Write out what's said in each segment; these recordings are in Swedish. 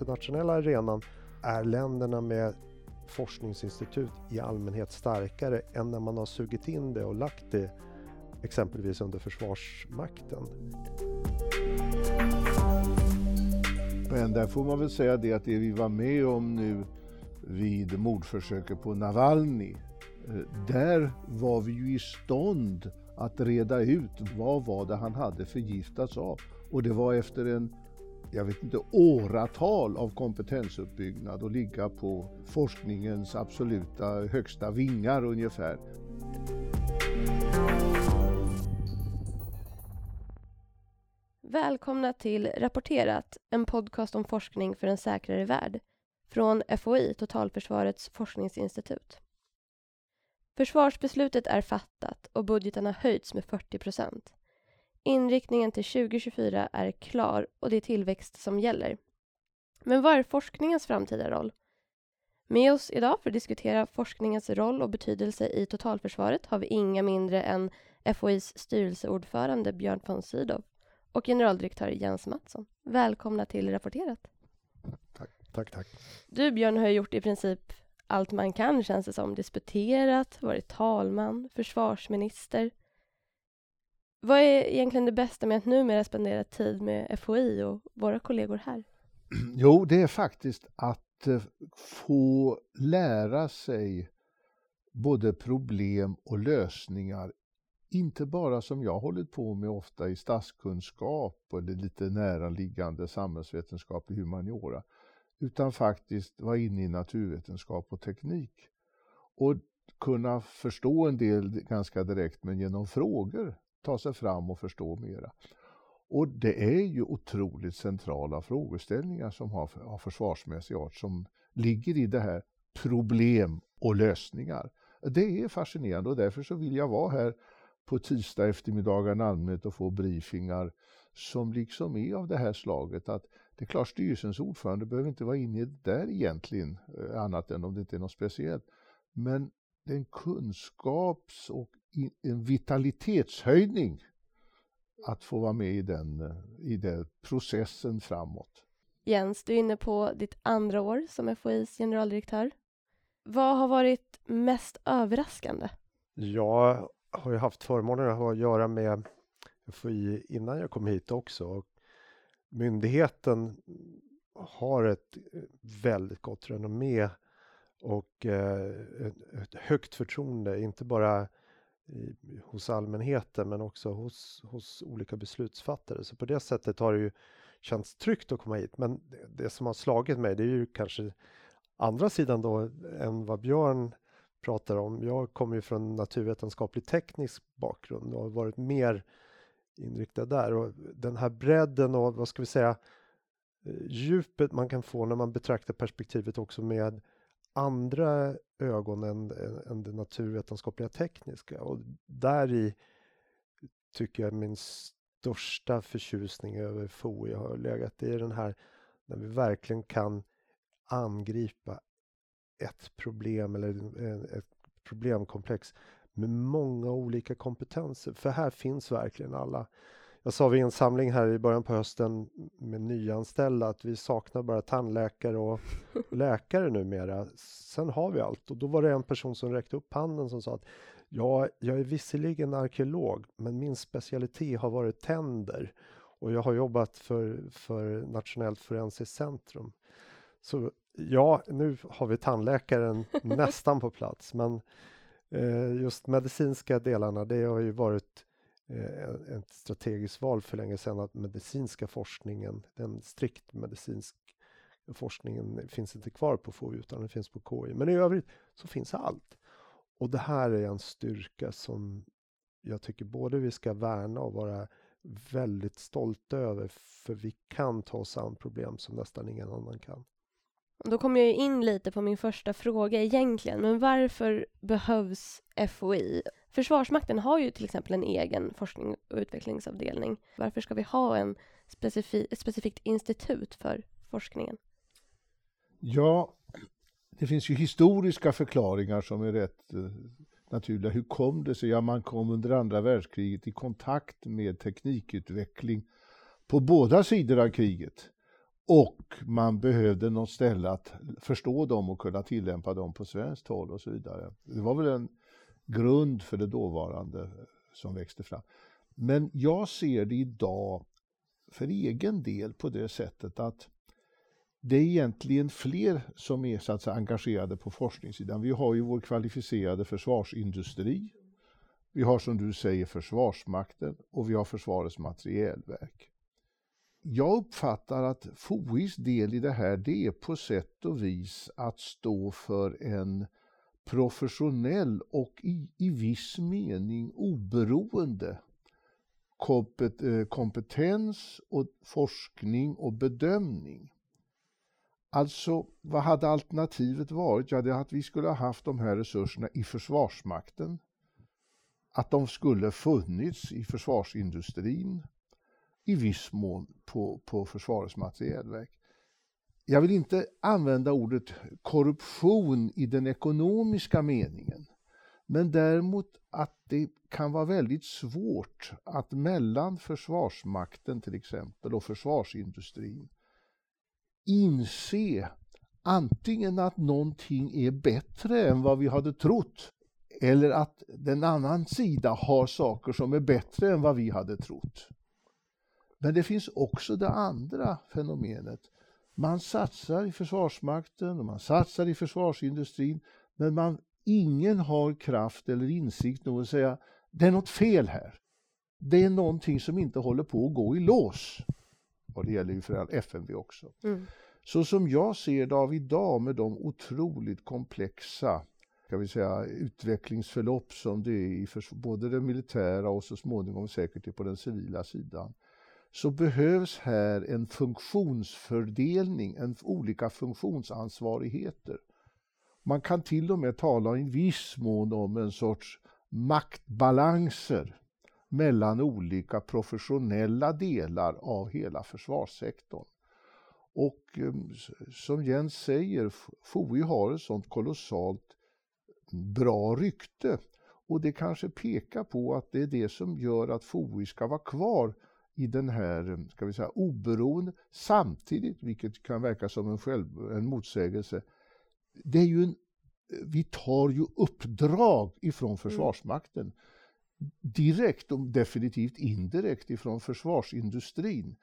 internationella arenan är länderna med forskningsinstitut i allmänhet starkare än när man har sugit in det och lagt det exempelvis under Försvarsmakten. Men där får man väl säga det att det vi var med om nu vid mordförsöket på Navalny, eh, där var vi ju i stånd att reda ut vad var det han hade förgiftats av. Och det var efter en, jag vet inte, åratal av kompetensuppbyggnad och ligga på forskningens absoluta högsta vingar ungefär. Välkomna till Rapporterat, en podcast om forskning för en säkrare värld från FOI, Totalförsvarets forskningsinstitut. Försvarsbeslutet är fattat och budgeten har höjts med 40 procent. Inriktningen till 2024 är klar och det är tillväxt som gäller. Men vad är forskningens framtida roll? Med oss idag för att diskutera forskningens roll och betydelse i totalförsvaret har vi inga mindre än FOIs styrelseordförande Björn von Sydow och generaldirektör Jens Mattsson. Välkomna till Rapporterat. Tack, tack, tack. Du Björn har gjort i princip allt man kan känns det som. Disputerat, varit talman, försvarsminister. Vad är egentligen det bästa med att numera spendera tid med FOI och våra kollegor här? Jo, det är faktiskt att eh, få lära sig både problem och lösningar inte bara som jag hållit på med ofta i statskunskap eller lite näraliggande samhällsvetenskap i humaniora, utan faktiskt vara inne i naturvetenskap och teknik. Och kunna förstå en del ganska direkt, men genom frågor ta sig fram och förstå mera. Och det är ju otroligt centrala frågeställningar som har, har försvarsmässig art som ligger i det här problem och lösningar. Det är fascinerande och därför så vill jag vara här på tisdag eftermiddagen allmänt och få briefingar som liksom är av det här slaget att det är klart styrelsens ordförande behöver inte vara inne i det där egentligen eh, annat än om det inte är något speciellt. Men den kunskaps och en vitalitetshöjning att få vara med i den, i den processen framåt. Jens, du är inne på ditt andra år som FOIs generaldirektör. Vad har varit mest överraskande? Jag har ju haft förmånen att ha att göra med FOI innan jag kom hit också. Myndigheten har ett väldigt gott renommé och eh, ett högt förtroende, inte bara hos allmänheten men också hos, hos olika beslutsfattare. Så på det sättet har det ju känts tryggt att komma hit. Men det, det som har slagit mig det är ju kanske andra sidan då än vad Björn pratar om. Jag kommer ju från naturvetenskaplig teknisk bakgrund och har varit mer inriktad där. Och den här bredden och vad ska vi säga eh, djupet man kan få när man betraktar perspektivet också med andra ögon än, än det naturvetenskapliga tekniska. Och där i tycker jag min största förtjusning över FOI har legat i den här när vi verkligen kan angripa ett problem eller ett problemkomplex med många olika kompetenser. För här finns verkligen alla. Jag sa vid en samling här i början på hösten med nyanställda att vi saknar bara tandläkare och läkare numera. Sen har vi allt och då var det en person som räckte upp handen som sa att ja, jag är visserligen arkeolog, men min specialitet har varit tänder och jag har jobbat för, för Nationellt forensiskt centrum. Så ja, nu har vi tandläkaren nästan på plats, men eh, just medicinska delarna, det har ju varit eh, ett strategiskt val för länge sedan att medicinska forskningen, den strikt medicinsk forskningen finns inte kvar på FOI, utan den finns på KI. Men i övrigt så finns allt. Och det här är en styrka som jag tycker både vi ska värna och vara väldigt stolta över för vi kan ta oss an problem som nästan ingen annan kan. Då kommer jag in lite på min första fråga egentligen, men varför behövs FOI? Försvarsmakten har ju till exempel en egen forskning och utvecklingsavdelning. Varför ska vi ha en specifi ett specifikt institut för forskningen? Ja, det finns ju historiska förklaringar som är rätt eh, naturliga. Hur kom det sig? Ja, man kom under andra världskriget i kontakt med teknikutveckling på båda sidor av kriget. Och man behövde något ställe att förstå dem och kunna tillämpa dem på svenskt håll och så vidare. Det var väl en grund för det dåvarande som växte fram. Men jag ser det idag för egen del på det sättet att det är egentligen fler som är så att säga, engagerade på forskningssidan. Vi har ju vår kvalificerade försvarsindustri. Vi har som du säger Försvarsmakten och vi har Försvarets materielverk. Jag uppfattar att FOIs del i det här det är på sätt och vis att stå för en professionell och i, i viss mening oberoende eh, kompetens och forskning och bedömning. Alltså, vad hade alternativet varit? Ja, det att vi skulle ha haft de här resurserna i Försvarsmakten. Att de skulle funnits i försvarsindustrin. I viss mån på, på Försvarets materielverk. Jag vill inte använda ordet korruption i den ekonomiska meningen. Men däremot att det kan vara väldigt svårt att mellan Försvarsmakten till exempel och försvarsindustrin inse antingen att någonting är bättre än vad vi hade trott eller att den annan sida har saker som är bättre än vad vi hade trott. Men det finns också det andra fenomenet. Man satsar i Försvarsmakten och man satsar i försvarsindustrin men man, ingen har kraft eller insikt nog att säga det är något fel här. Det är någonting som inte håller på att gå i lås. Och det gäller ju för all FMV också. Mm. Så som jag ser det av idag med de otroligt komplexa ska vi säga, utvecklingsförlopp som det är i både det militära och så småningom säkert på den civila sidan så behövs här en funktionsfördelning, en, olika funktionsansvarigheter. Man kan till och med tala i viss mån om en sorts maktbalanser mellan olika professionella delar av hela försvarssektorn. Och eh, som Jens säger, FOI har ett sånt kolossalt bra rykte. Och det kanske pekar på att det är det som gör att FOI ska vara kvar i den här, ska vi säga, oberoende, samtidigt, vilket kan verka som en, själv, en motsägelse, det är ju en, vi tar ju uppdrag ifrån mm. Försvarsmakten. Mm. Direkt och definitivt indirekt ifrån försvarsindustrin.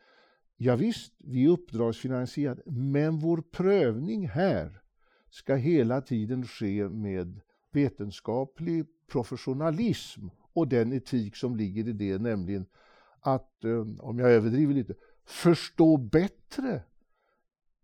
Ja, visst, vi är uppdragsfinansierade, men vår prövning här ska hela tiden ske med vetenskaplig professionalism och den etik som ligger i det, nämligen att, eh, om jag överdriver lite, förstå bättre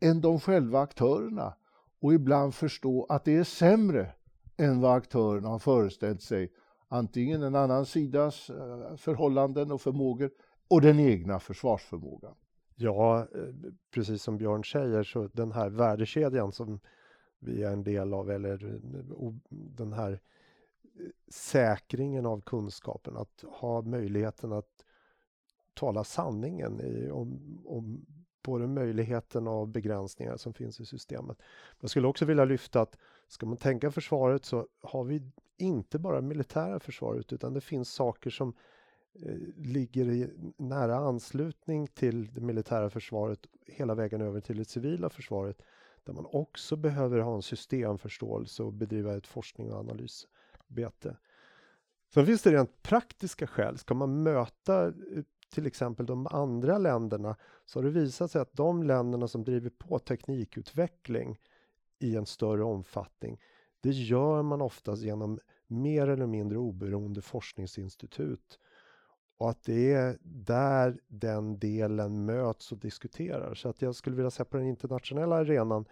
än de själva aktörerna och ibland förstå att det är sämre än vad aktörerna har föreställt sig. Antingen en annan sidas eh, förhållanden och förmågor och den egna försvarsförmågan. Ja, eh, precis som Björn säger så den här värdekedjan som vi är en del av eller den här säkringen av kunskapen, att ha möjligheten att tala sanningen i, om, om både möjligheten och begränsningar som finns i systemet. Jag skulle också vilja lyfta att ska man tänka försvaret så har vi inte bara militära försvaret utan det finns saker som eh, ligger i nära anslutning till det militära försvaret hela vägen över till det civila försvaret där man också behöver ha en systemförståelse och bedriva ett forskning och analysarbete. Sen finns det rent praktiska skäl. Ska man möta eh, till exempel de andra länderna så har det visat sig att de länderna som driver på teknikutveckling i en större omfattning det gör man oftast genom mer eller mindre oberoende forskningsinstitut och att det är där den delen möts och diskuterar. Så att jag skulle vilja säga på den internationella arenan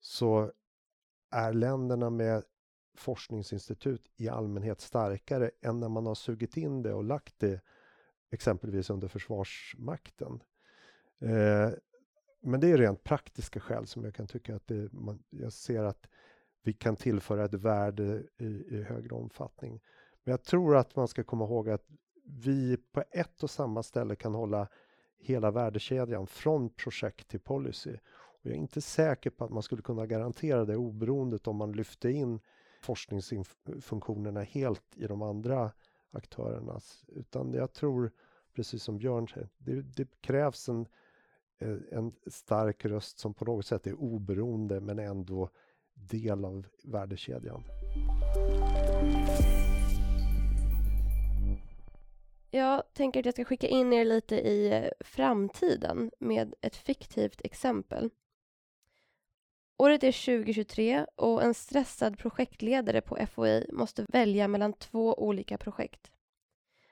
så är länderna med forskningsinstitut i allmänhet starkare än när man har sugit in det och lagt det exempelvis under Försvarsmakten. Eh, men det är rent praktiska skäl som jag kan tycka att det, man, jag ser att vi kan tillföra ett värde i, i högre omfattning. Men jag tror att man ska komma ihåg att vi på ett och samma ställe kan hålla hela värdekedjan från projekt till policy. Och jag är inte säker på att man skulle kunna garantera det oberoendet om man lyfte in forskningsfunktionerna helt i de andra aktörernas. Utan jag tror, precis som Björn säger, det, det krävs en eh, en stark röst som på något sätt är oberoende men ändå del av värdekedjan. Jag tänker att jag ska skicka in er lite i eh, framtiden med ett fiktivt exempel. Året är 2023 och en stressad projektledare på FOI måste välja mellan två olika projekt.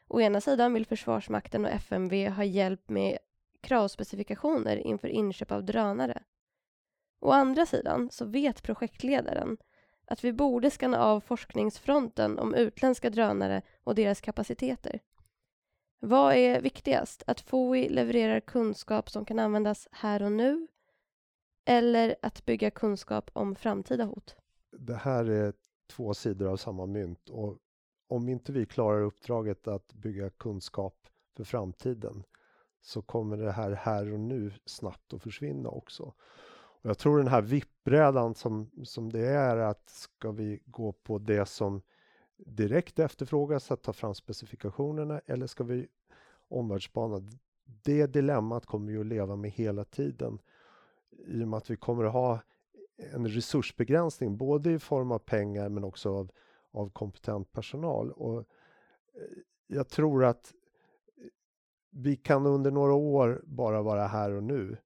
Å ena sidan vill Försvarsmakten och FMV ha hjälp med kravspecifikationer inför inköp av drönare. Å andra sidan så vet projektledaren att vi borde skanna av forskningsfronten om utländska drönare och deras kapaciteter. Vad är viktigast? Att FOI levererar kunskap som kan användas här och nu eller att bygga kunskap om framtida hot? Det här är två sidor av samma mynt och om inte vi klarar uppdraget att bygga kunskap för framtiden så kommer det här här och nu snabbt att försvinna också. Och jag tror den här vippbrädan som, som det är att ska vi gå på det som direkt efterfrågas att ta fram specifikationerna eller ska vi omvärldsspana? Det dilemmat kommer vi att leva med hela tiden i och med att vi kommer att ha en resursbegränsning både i form av pengar men också av, av kompetent personal. Och eh, jag tror att eh, vi kan under några år bara vara här och nu.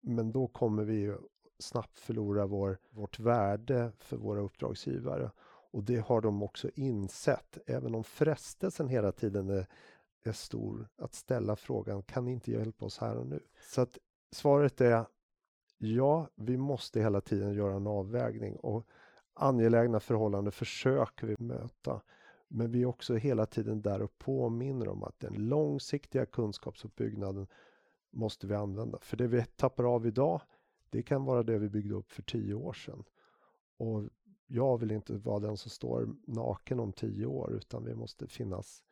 Men då kommer vi snabbt förlora vår, vårt värde för våra uppdragsgivare. Och det har de också insett, även om frestelsen hela tiden är, är stor att ställa frågan, kan ni inte hjälpa oss här och nu? Så att svaret är ja, vi måste hela tiden göra en avvägning och angelägna förhållanden försöker vi möta. Men vi är också hela tiden där och påminner om att den långsiktiga kunskapsuppbyggnaden måste vi använda. För det vi tappar av idag, det kan vara det vi byggde upp för tio år sedan. Och jag vill inte vara den som står naken om tio år, utan vi måste finnas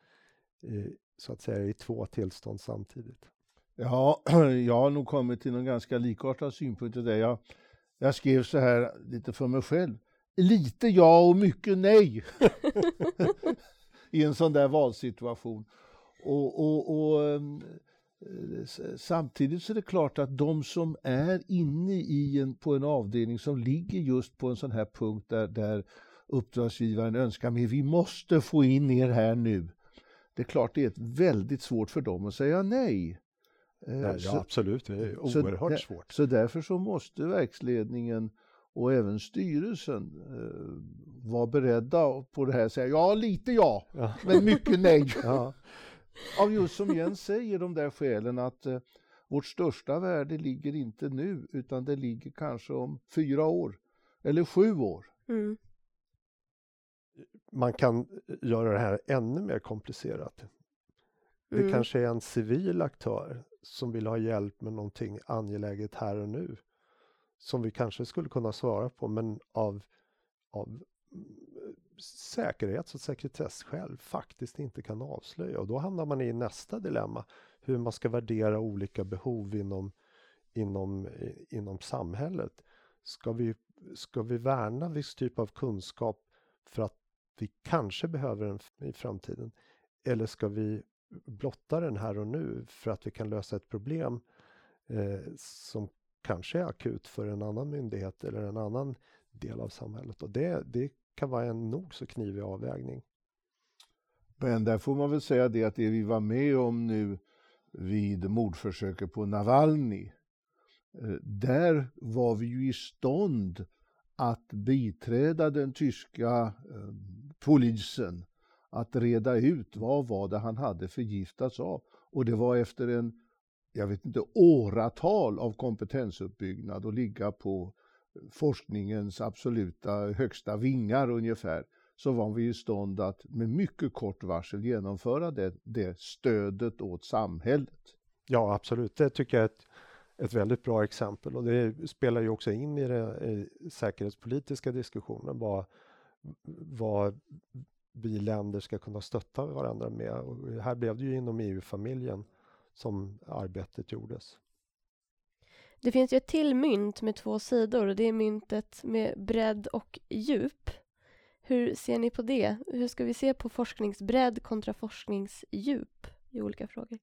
i, så att säga i två tillstånd samtidigt. Ja, jag har nog kommit till någon ganska likartad synpunkt det. Jag, jag skrev så här lite för mig själv. Lite ja och mycket nej. I en sån där valsituation. Och, och, och ehm, samtidigt så är det klart att de som är inne i en, på en avdelning som ligger just på en sån här punkt där, där uppdragsgivaren önskar men vi måste få in er här nu. Det är klart det är väldigt svårt för dem att säga nej. Eh, ja, så, absolut, det är oerhört så, svårt. Så därför så måste verksledningen och även styrelsen eh, vara beredda på det här. Säga ja, lite ja, ja. men mycket nej. ja. Av just som Jens säger, de där skälen att eh, vårt största värde ligger inte nu, utan det ligger kanske om fyra år eller sju år. Mm. Man kan göra det här ännu mer komplicerat. Det mm. kanske är en civil aktör som vill ha hjälp med någonting angeläget här och nu. Som vi kanske skulle kunna svara på men av, av mm, säkerhets och sekretesskäl faktiskt inte kan avslöja. Och då hamnar man i nästa dilemma. Hur man ska värdera olika behov inom, inom, eh, inom samhället. Ska vi, ska vi värna viss typ av kunskap för att vi kanske behöver den i framtiden? Eller ska vi blotta den här och nu för att vi kan lösa ett problem eh, som kanske är akut för en annan myndighet eller en annan del av samhället. Och det, det kan vara en nog så knivig avvägning. Men där får man väl säga det att det vi var med om nu vid mordförsöket på Navalny, eh, där var vi ju i stånd att biträda den tyska eh, polisen att reda ut vad var det han hade förgiftats av. Och det var efter en, jag vet inte, åratal av kompetensuppbyggnad och ligga på forskningens absoluta högsta vingar ungefär, så var vi i stånd att med mycket kort varsel genomföra det, det stödet åt samhället. Ja, absolut. Det tycker jag är ett, ett väldigt bra exempel och det spelar ju också in i den säkerhetspolitiska diskussionen. Vad, vad vi länder ska kunna stötta varandra med. Och här blev det ju inom EU-familjen som arbetet gjordes. Det finns ju ett till mynt med två sidor och det är myntet med bredd och djup. Hur ser ni på det? Hur ska vi se på forskningsbredd kontra forskningsdjup i olika frågor?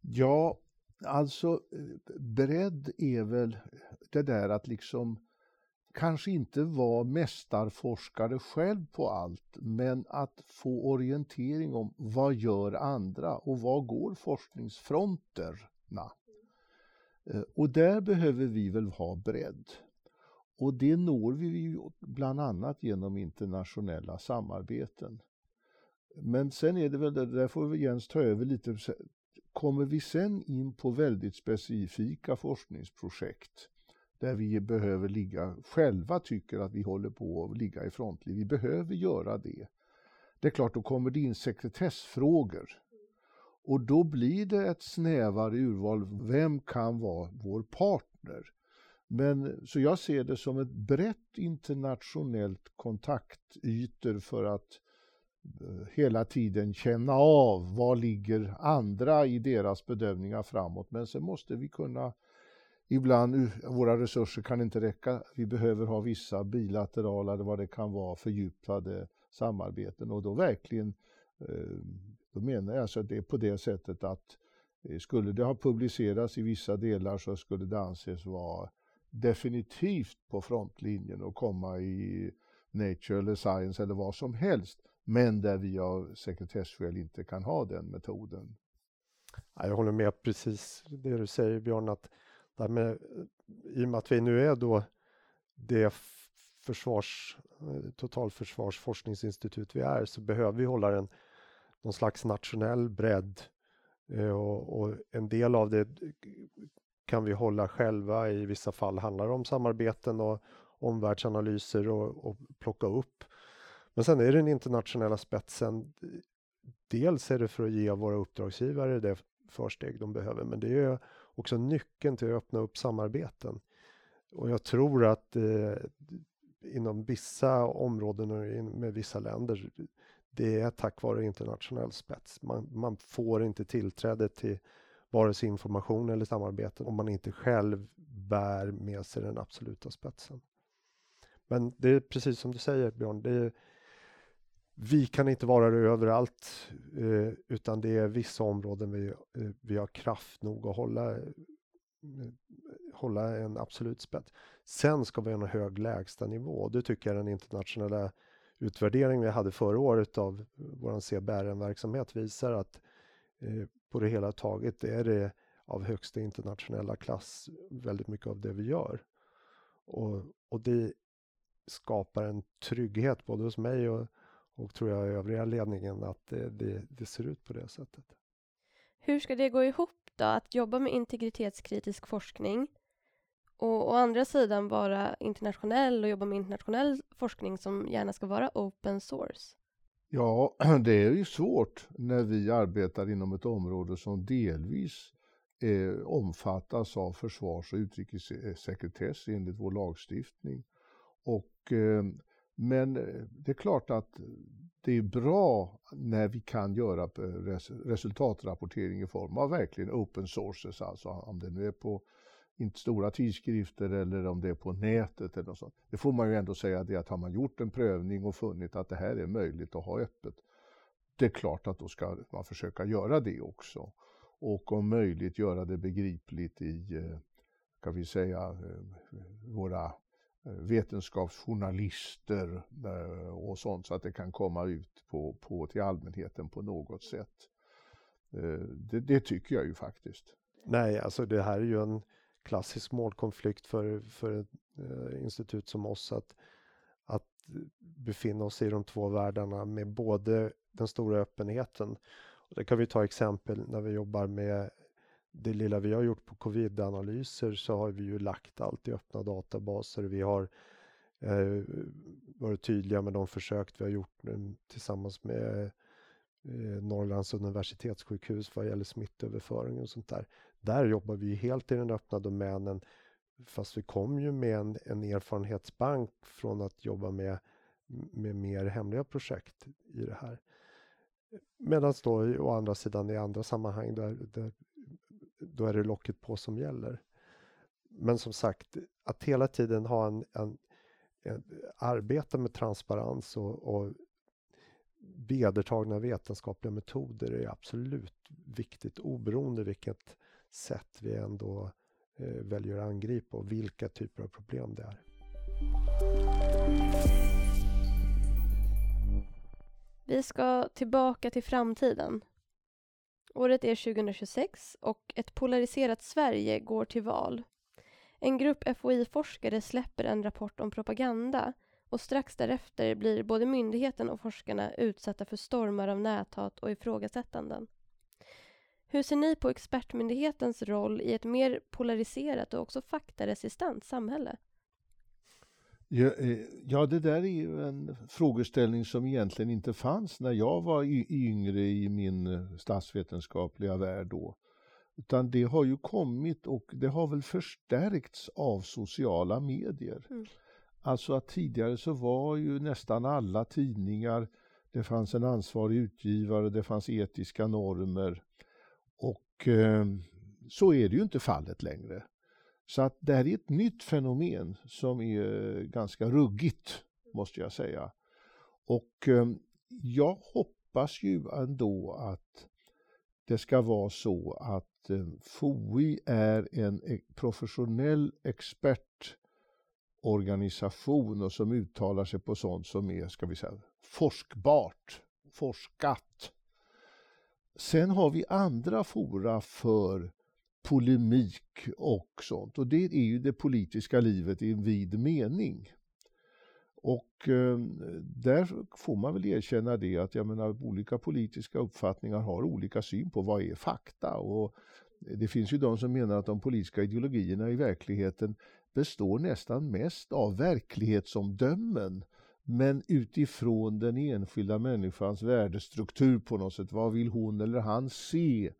Ja, Alltså, eh, bredd är väl det där att liksom kanske inte vara mästarforskare själv på allt, men att få orientering om vad gör andra och vad går forskningsfronterna? Eh, och där behöver vi väl ha bredd. Och det når vi ju bland annat genom internationella samarbeten. Men sen är det väl, där får Jens ta över lite, kommer vi sen in på väldigt specifika forskningsprojekt där vi behöver ligga, själva tycker att vi håller på att ligga i frontlinjen, vi behöver göra det. Det är klart, då kommer det in sekretessfrågor. Och då blir det ett snävare urval, vem kan vara vår partner? Men, så jag ser det som ett brett internationellt kontaktytor för att eh, hela tiden känna av vad ligger andra i deras bedömningar framåt. Men sen måste vi kunna Ibland, våra resurser kan inte räcka. Vi behöver ha vissa bilaterala, eller vad det kan vara, fördjupade samarbeten och då verkligen, eh, då menar jag alltså att det är på det sättet att eh, skulle det ha publicerats i vissa delar så skulle det anses vara definitivt på frontlinjen och komma i Nature eller Science eller vad som helst. Men där vi av sekretesskäl inte kan ha den metoden. Jag håller med precis det du säger Björn, att där med, i och med att vi nu är då det försvars, eh, totalförsvarsforskningsinstitut vi är så behöver vi hålla en, någon slags nationell bredd eh, och, och, en del av det kan vi hålla själva. I vissa fall handlar det om samarbeten och omvärldsanalyser och, och plocka upp. Men sen är det den internationella spetsen. Dels är det för att ge våra uppdragsgivare det försteg de behöver, men det är också nyckeln till att öppna upp samarbeten. Och jag tror att eh, inom vissa områden och med vissa länder, det är tack vare internationell spets. Man, man får inte tillträde till vare sig information eller samarbete om man inte själv bär med sig den absoluta spetsen. Men det är precis som du säger Björn, det är, vi kan inte vara det överallt eh, utan det är vissa områden vi, eh, vi har kraft nog att hålla, eh, hålla en absolut spets. Sen ska vi ha en hög lägstanivå. Det tycker jag den internationella utvärdering vi hade förra året av vår CBRN-verksamhet visar att eh, på det hela taget är det av högsta internationella klass väldigt mycket av det vi gör. Och, och det skapar en trygghet både hos mig och och tror jag övriga ledningen att det, det, det, ser ut på det sättet. Hur ska det gå ihop då, att jobba med integritetskritisk forskning och å andra sidan vara internationell och jobba med internationell forskning som gärna ska vara open source? Ja, det är ju svårt när vi arbetar inom ett område som delvis eh, omfattas av försvars och utrikessekretess enligt vår lagstiftning. Och eh, men eh, det är klart att det är bra när vi kan göra eh, resultatrapportering i form av verkligen open sources, alltså om det nu är på inte stora tidskrifter eller om det är på nätet eller något sånt. Det får man ju ändå säga det att har man gjort en prövning och funnit att det här är möjligt att ha öppet, det är klart att då ska man försöka göra det också. Och om möjligt göra det begripligt i, eh, kan vi säga, våra vetenskapsjournalister eh, och sånt så att det kan komma ut på, på till allmänheten på något sätt. Eh, det, det, tycker jag ju faktiskt. Nej, alltså det här är ju en klassisk målkonflikt för, för ett eh, institut som oss att, att befinna oss i de två världarna med både den stora öppenheten. Och det kan vi ta exempel när vi jobbar med det lilla vi har gjort på covid-analyser så har vi ju lagt allt i öppna databaser. Vi har eh, varit tydliga med de försök vi har gjort eh, tillsammans med eh, Norrlands universitetssjukhus vad gäller smittöverföring och sånt där. Där jobbar vi helt i den öppna domänen fast vi kom ju med en, en erfarenhetsbank från att jobba med, med mer hemliga projekt i det här. Medan då å andra sidan i andra sammanhang där, där då är det locket på som gäller. Men som sagt, att hela tiden ha en, en, en arbeta med transparens och, och vedertagna vetenskapliga metoder är absolut viktigt oberoende vilket sätt vi ändå eh, väljer att angripa och vilka typer av problem det är. Vi ska tillbaka till framtiden. Året är 2026 och ett polariserat Sverige går till val. En grupp FOI-forskare släpper en rapport om propaganda och strax därefter blir både myndigheten och forskarna utsatta för stormar av näthat och ifrågasättanden. Hur ser ni på expertmyndighetens roll i ett mer polariserat och också faktaresistent samhälle? Ja, eh, ja, det där är ju en frågeställning som egentligen inte fanns när jag var yngre i min eh, statsvetenskapliga värld då. Utan det har ju kommit och det har väl förstärkts av sociala medier. Mm. Alltså att tidigare så var ju nästan alla tidningar, det fanns en ansvarig utgivare, det fanns etiska normer. Och eh, så är det ju inte fallet längre. Så att det här är ett nytt fenomen som är eh, ganska ruggigt, måste jag säga. Och eh, jag hoppas ju ändå att det ska vara så att eh, FOI är en e-, professionell expertorganisation och som uttalar sig på sånt som är, ska vi säga, forskbart, forskat. Sen har vi andra fora för polemik och sånt. Och det är ju det politiska livet i en vid mening. Och eh, där får man väl erkänna det att jag menar olika politiska uppfattningar har olika syn på vad är fakta. Och det finns ju de som menar att de politiska ideologierna i verkligheten består nästan mest av verklighetsomdömen men utifrån den enskilda människans värdestruktur på något sätt. Vad vill hon eller han se?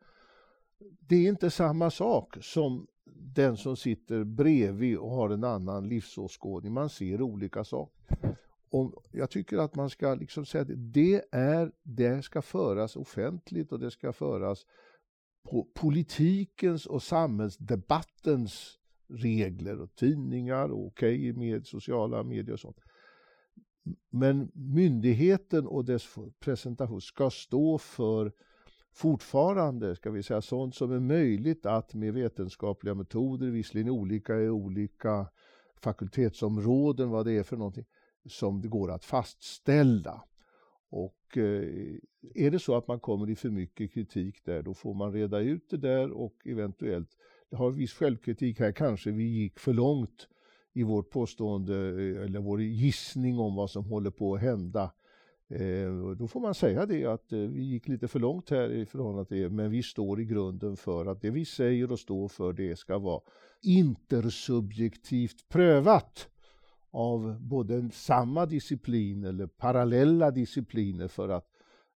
Det är inte samma sak som den som sitter bredvid och har en annan livsåskådning. Man ser olika saker. Och jag tycker att man ska liksom säga att det, är, det ska föras offentligt och det ska föras på politikens och samhällsdebattens regler och tidningar och okej okay, med sociala medier och sånt. Men myndigheten och dess presentation ska stå för fortfarande, ska vi säga, sånt som är möjligt att med vetenskapliga metoder, visserligen olika i olika fakultetsområden, vad det är för någonting, som det går att fastställa. Och eh, är det så att man kommer i för mycket kritik där, då får man reda ut det där och eventuellt ha viss självkritik här, kanske vi gick för långt i vårt påstående eh, eller vår gissning om vad som håller på att hända Eh, då får man säga det att eh, vi gick lite för långt här i förhållande till det, men vi står i grunden för att det vi säger och står för det ska vara intersubjektivt prövat av både samma disciplin eller parallella discipliner för att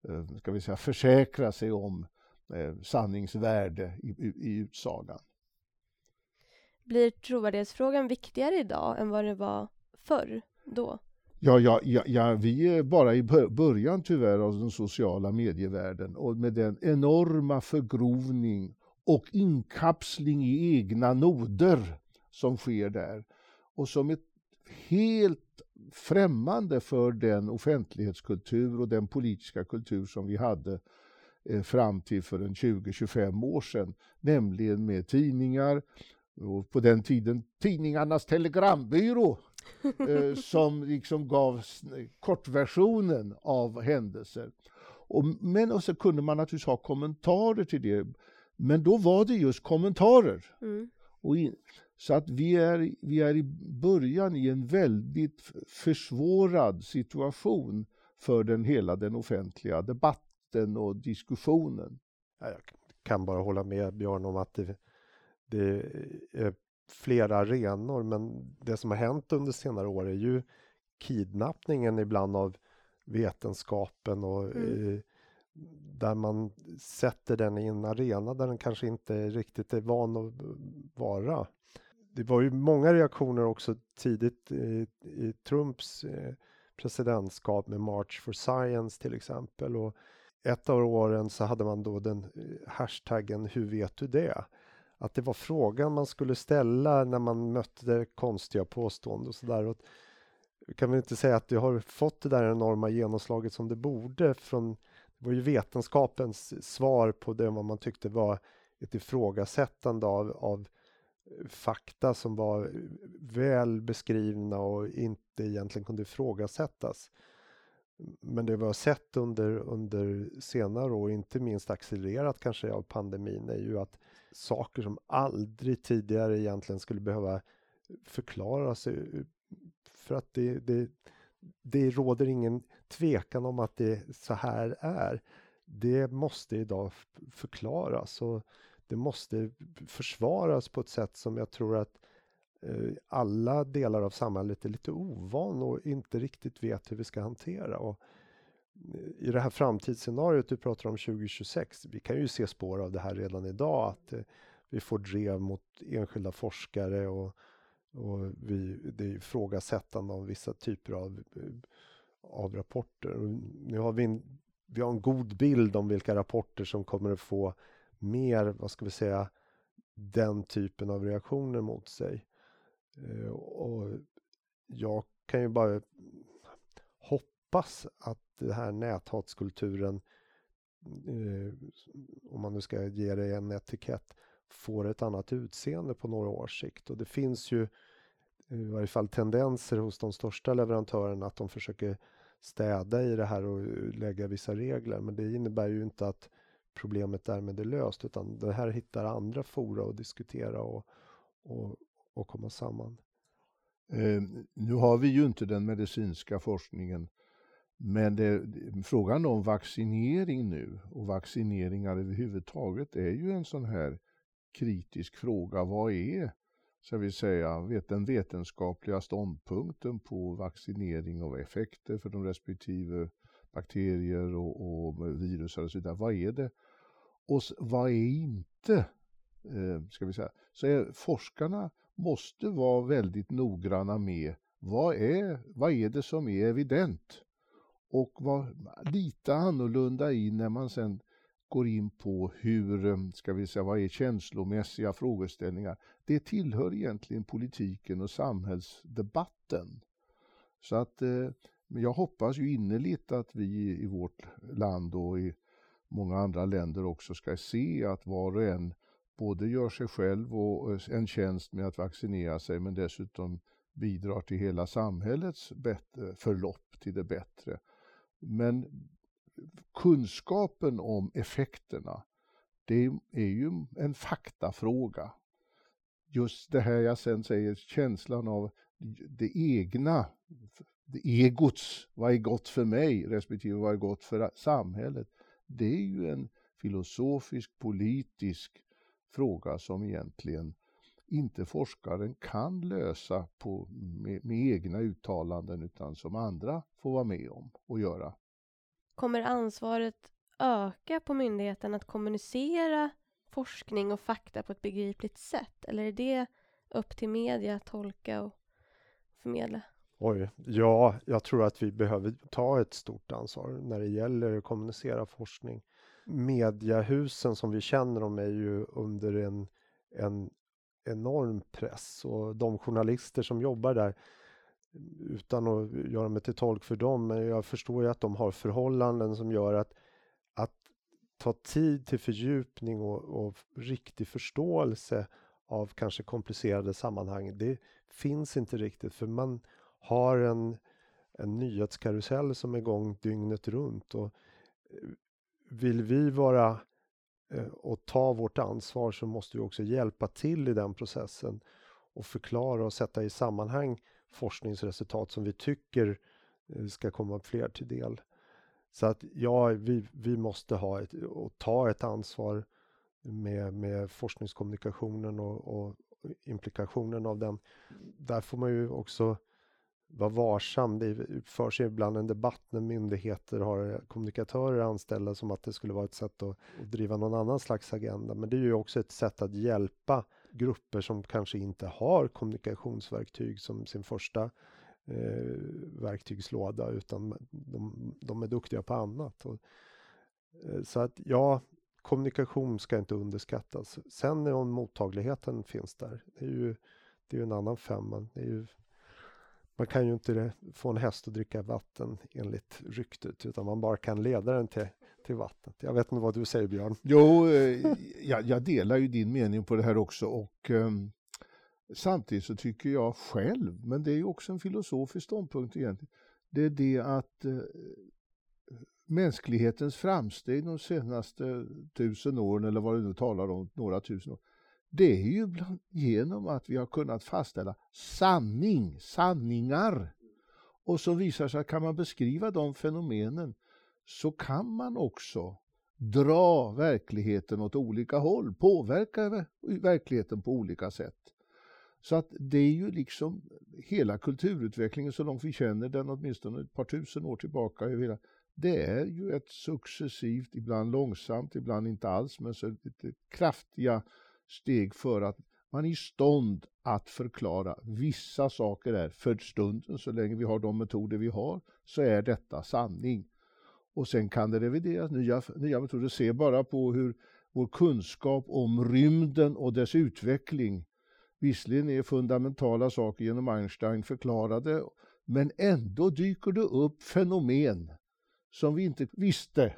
eh, ska vi säga, försäkra sig om eh, sanningsvärde i, i, i utsagan. Blir trovärdighetsfrågan viktigare idag än vad det var förr då? Ja, ja, ja, ja, vi är bara i början tyvärr av den sociala medievärlden och med den enorma förgrovning och inkapsling i egna noder som sker där och som är helt främmande för den offentlighetskultur och den politiska kultur som vi hade eh, fram till för en 20-25 år sedan, nämligen med tidningar och på den tiden Tidningarnas telegrambyrå eh, som liksom gav kortversionen av händelser. Och, men och så kunde man naturligtvis ha kommentarer till det. Men då var det just kommentarer. Mm. Och in, så att vi är, vi är i början i en väldigt försvårad situation för den hela den offentliga debatten och diskussionen. Jag kan bara hålla med Björn om att det, det är flera arenor men det som har hänt under senare år är ju kidnappningen ibland av vetenskapen och mm. eh, där man sätter den i en arena där den kanske inte riktigt är van att vara. Det var ju många reaktioner också tidigt i, i Trumps eh, presidentskap med March for Science till exempel och ett av åren så hade man då den eh, hashtaggen Hur vet du det? Att det var frågan man skulle ställa när man mötte konstiga påståenden och sådär. Kan vi inte säga att det har fått det där enorma genomslaget som det borde från det var ju vetenskapens svar på det vad man tyckte var ett ifrågasättande av, av fakta som var väl beskrivna och inte egentligen kunde ifrågasättas. Men det vi har sett under, under senare år, inte minst accelererat kanske av pandemin, är ju att saker som aldrig tidigare egentligen skulle behöva förklaras för att det, det, det råder ingen tvekan om att det så här är. Det måste idag förklaras och det måste försvaras på ett sätt som jag tror att eh, alla delar av samhället är lite ovan och inte riktigt vet hur vi ska hantera. Och eh, i det här framtidsscenariot du pratar om 2026, vi kan ju se spår av det här redan idag, att eh, vi får drev mot enskilda forskare och, och vi, det är ifrågasättande av vissa typer av, eh, av rapporter. Och nu har vi en, vi har en god bild om vilka rapporter som kommer att få mer, vad ska vi säga, den typen av reaktioner mot sig. Eh, och jag kan ju bara hoppas att den här näthatskulturen, eh, om man nu ska ge det en etikett, får ett annat utseende på några års sikt. Och det finns ju eh, i varje fall tendenser hos de största leverantörerna att de försöker städa i det här och eh, lägga vissa regler. Men det innebär ju inte att problemet därmed är löst utan det här hittar andra fora att diskutera och, och, och komma samman. Eh, nu har vi ju inte den medicinska forskningen men det, frågan om vaccinering nu och vaccineringar överhuvudtaget är ju en sån här kritisk fråga. Vad är, ska vi säga, vet, den vetenskapliga ståndpunkten på vaccinering och effekter för de respektive bakterier och, och virus och så vidare. Vad är det? Och vad är inte? Eh, ska vi säga. Så är, forskarna måste vara väldigt noggranna med vad är, vad är det som är evident? Och var lite annorlunda i när man sen går in på hur, eh, ska vi säga, vad är känslomässiga frågeställningar. Det tillhör egentligen politiken och samhällsdebatten. Så att eh, jag hoppas ju innerligt att vi i vårt land och i många andra länder också ska se att var och en både gör sig själv och eh, en tjänst med att vaccinera sig men dessutom bidrar till hela samhällets förlopp till det bättre. Men kunskapen om effekterna, det är ju en faktafråga. Just det här jag sen säger, känslan av det egna, det egots, vad är gott för mig respektive vad är gott för samhället det är ju en filosofisk, politisk fråga som egentligen inte forskaren kan lösa på, med, med, egna uttalanden utan som andra får vara med om och göra. Kommer ansvaret öka på myndigheten att kommunicera forskning och fakta på ett begripligt sätt? Eller är det upp till media att tolka och förmedla? Oj, ja, jag tror att vi behöver ta ett stort ansvar när det gäller att kommunicera forskning. Mediahusen som vi känner dem är ju under en, en enorm press och de journalister som jobbar där utan att göra mig till tolk för dem, men jag förstår ju att de har förhållanden som gör att, att ta tid till fördjupning och, och riktig förståelse av kanske komplicerade sammanhang, det finns inte riktigt för man har en, en nyhetskarusell som är igång dygnet runt. Och eh, vill vi vara Eh, och ta vårt ansvar så måste vi också hjälpa till i den processen och förklara och sätta i sammanhang forskningsresultat som vi tycker eh, ska komma fler till del. Så att ja, vi, vi måste ha ett, och ta ett ansvar med, med forskningskommunikationen och, och implikationen av den. Där får man ju också vara varsam. Det förs ju ibland en debatt när myndigheter har kommunikatörer anställda som att det skulle vara ett sätt att, att driva någon annan slags agenda. Men det är ju också ett sätt att hjälpa grupper som kanske inte har kommunikationsverktyg som sin första eh, verktygslåda utan de, de, är duktiga på annat. Och, eh, så att ja, kommunikation ska inte underskattas. Sen om mottagligheten finns där, det är ju, det är ju en annan femma. Det är ju man kan ju inte få en häst att dricka vatten enligt ryktet utan man bara kan leda den till, till vattnet. Jag vet inte vad du säger Björn? Jo, eh, jag, jag delar ju din mening på det här också och um, samtidigt så tycker jag själv, men det är ju också en filosofisk ståndpunkt egentligen, det är det att uh, mänsklighetens framsteg de senaste tusen åren eller vad du nu talar om, några tusen år, det är ju bland, genom att vi har kunnat fastställa sanning, sanningar. Och som visar sig att kan man beskriva de fenomenen så kan man också dra verkligheten åt olika håll, påverka verkligheten på olika sätt. Så att det är ju liksom hela kulturutvecklingen så långt vi känner den åtminstone ett par tusen år tillbaka. Det är ju ett successivt, ibland långsamt, ibland inte alls, men så lite kraftiga steg för att man är i stånd att förklara vissa saker är för stunden, så länge vi har de metoder vi har, så är detta sanning. Och sen kan det revideras, nya, nya metoder. Se bara på hur vår kunskap om rymden och dess utveckling visserligen är fundamentala saker genom Einstein förklarade, men ändå dyker det upp fenomen som vi inte visste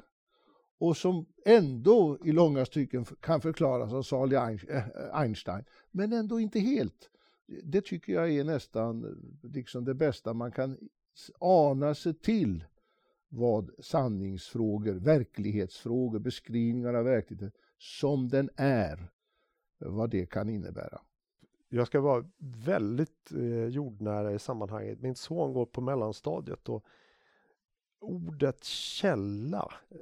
och som ändå i långa stycken kan förklaras av Sali eh, Einstein, men ändå inte helt. Det tycker jag är nästan eh, liksom det bästa man kan ana sig till vad sanningsfrågor, verklighetsfrågor, beskrivningar av verkligheten som den är, vad det kan innebära. Jag ska vara väldigt eh, jordnära i sammanhanget. Min son går på mellanstadiet och ordet källa eh,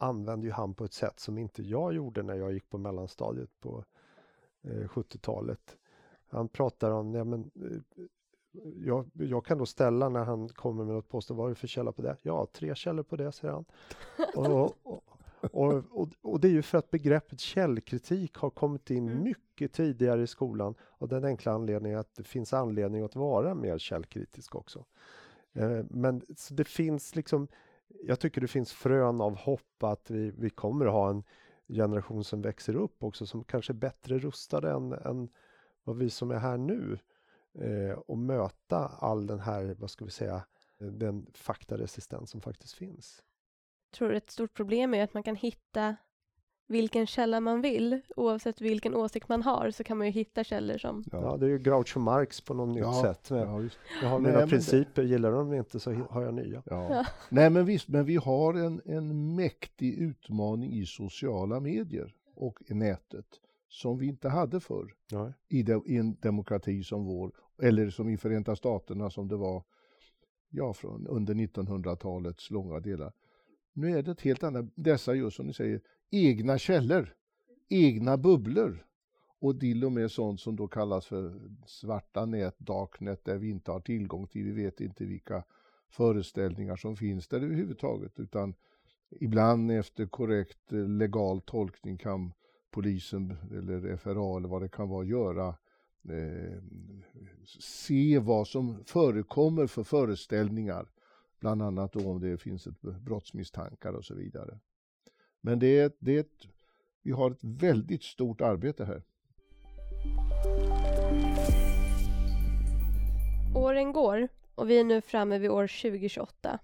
eh, använder ju han på ett sätt som inte jag gjorde när jag gick på mellanstadiet på eh, 70-talet. Han pratar om, ja, men, eh, jag, jag, kan då ställa när han kommer med något påstående, vad är det för källa på det? Ja, tre källor på det, säger han. och, och, och, och, och, det är ju för att begreppet källkritik har kommit in mm. mycket tidigare i skolan av den enkla anledningen att det finns anledning att vara mer källkritisk också. Eh, men det finns liksom, jag tycker det finns frön av hopp att vi, vi kommer att ha en generation som växer upp också som kanske är bättre rustade än, än vad vi som är här nu eh, och möta all den här, vad ska vi säga, den faktaresistens som faktiskt finns. Jag tror ett stort problem är att man kan hitta vilken källa man vill. Oavsett vilken åsikt man har så kan man ju hitta källor som... Ja, det är ju Groucho Marx på något ja, nytt sätt. Ja, jag har mina principer, det... gillar de inte så har jag nya. Ja. Nej men visst, men vi har en, en mäktig utmaning i sociala medier och i nätet som vi inte hade förr i, de, i, en demokrati som vår, eller som i Förenta Staterna som det var ja, från under 1900-talets långa delar. Nu är det ett helt annat, dessa just som ni säger, egna källor, egna bubblor. Och till och med sånt som då kallas för svarta nät, darknet, där vi inte har tillgång till, vi vet inte vilka föreställningar som finns där överhuvudtaget, utan ibland efter korrekt eh, legal tolkning kan polisen eller FRA eller vad det kan vara göra eh, se vad som förekommer för föreställningar, bland annat då om det finns ett brottsmisstankar och så vidare. Men det är, det är ett, vi har ett väldigt stort arbete här. Åren går och vi är nu framme vid år 2028.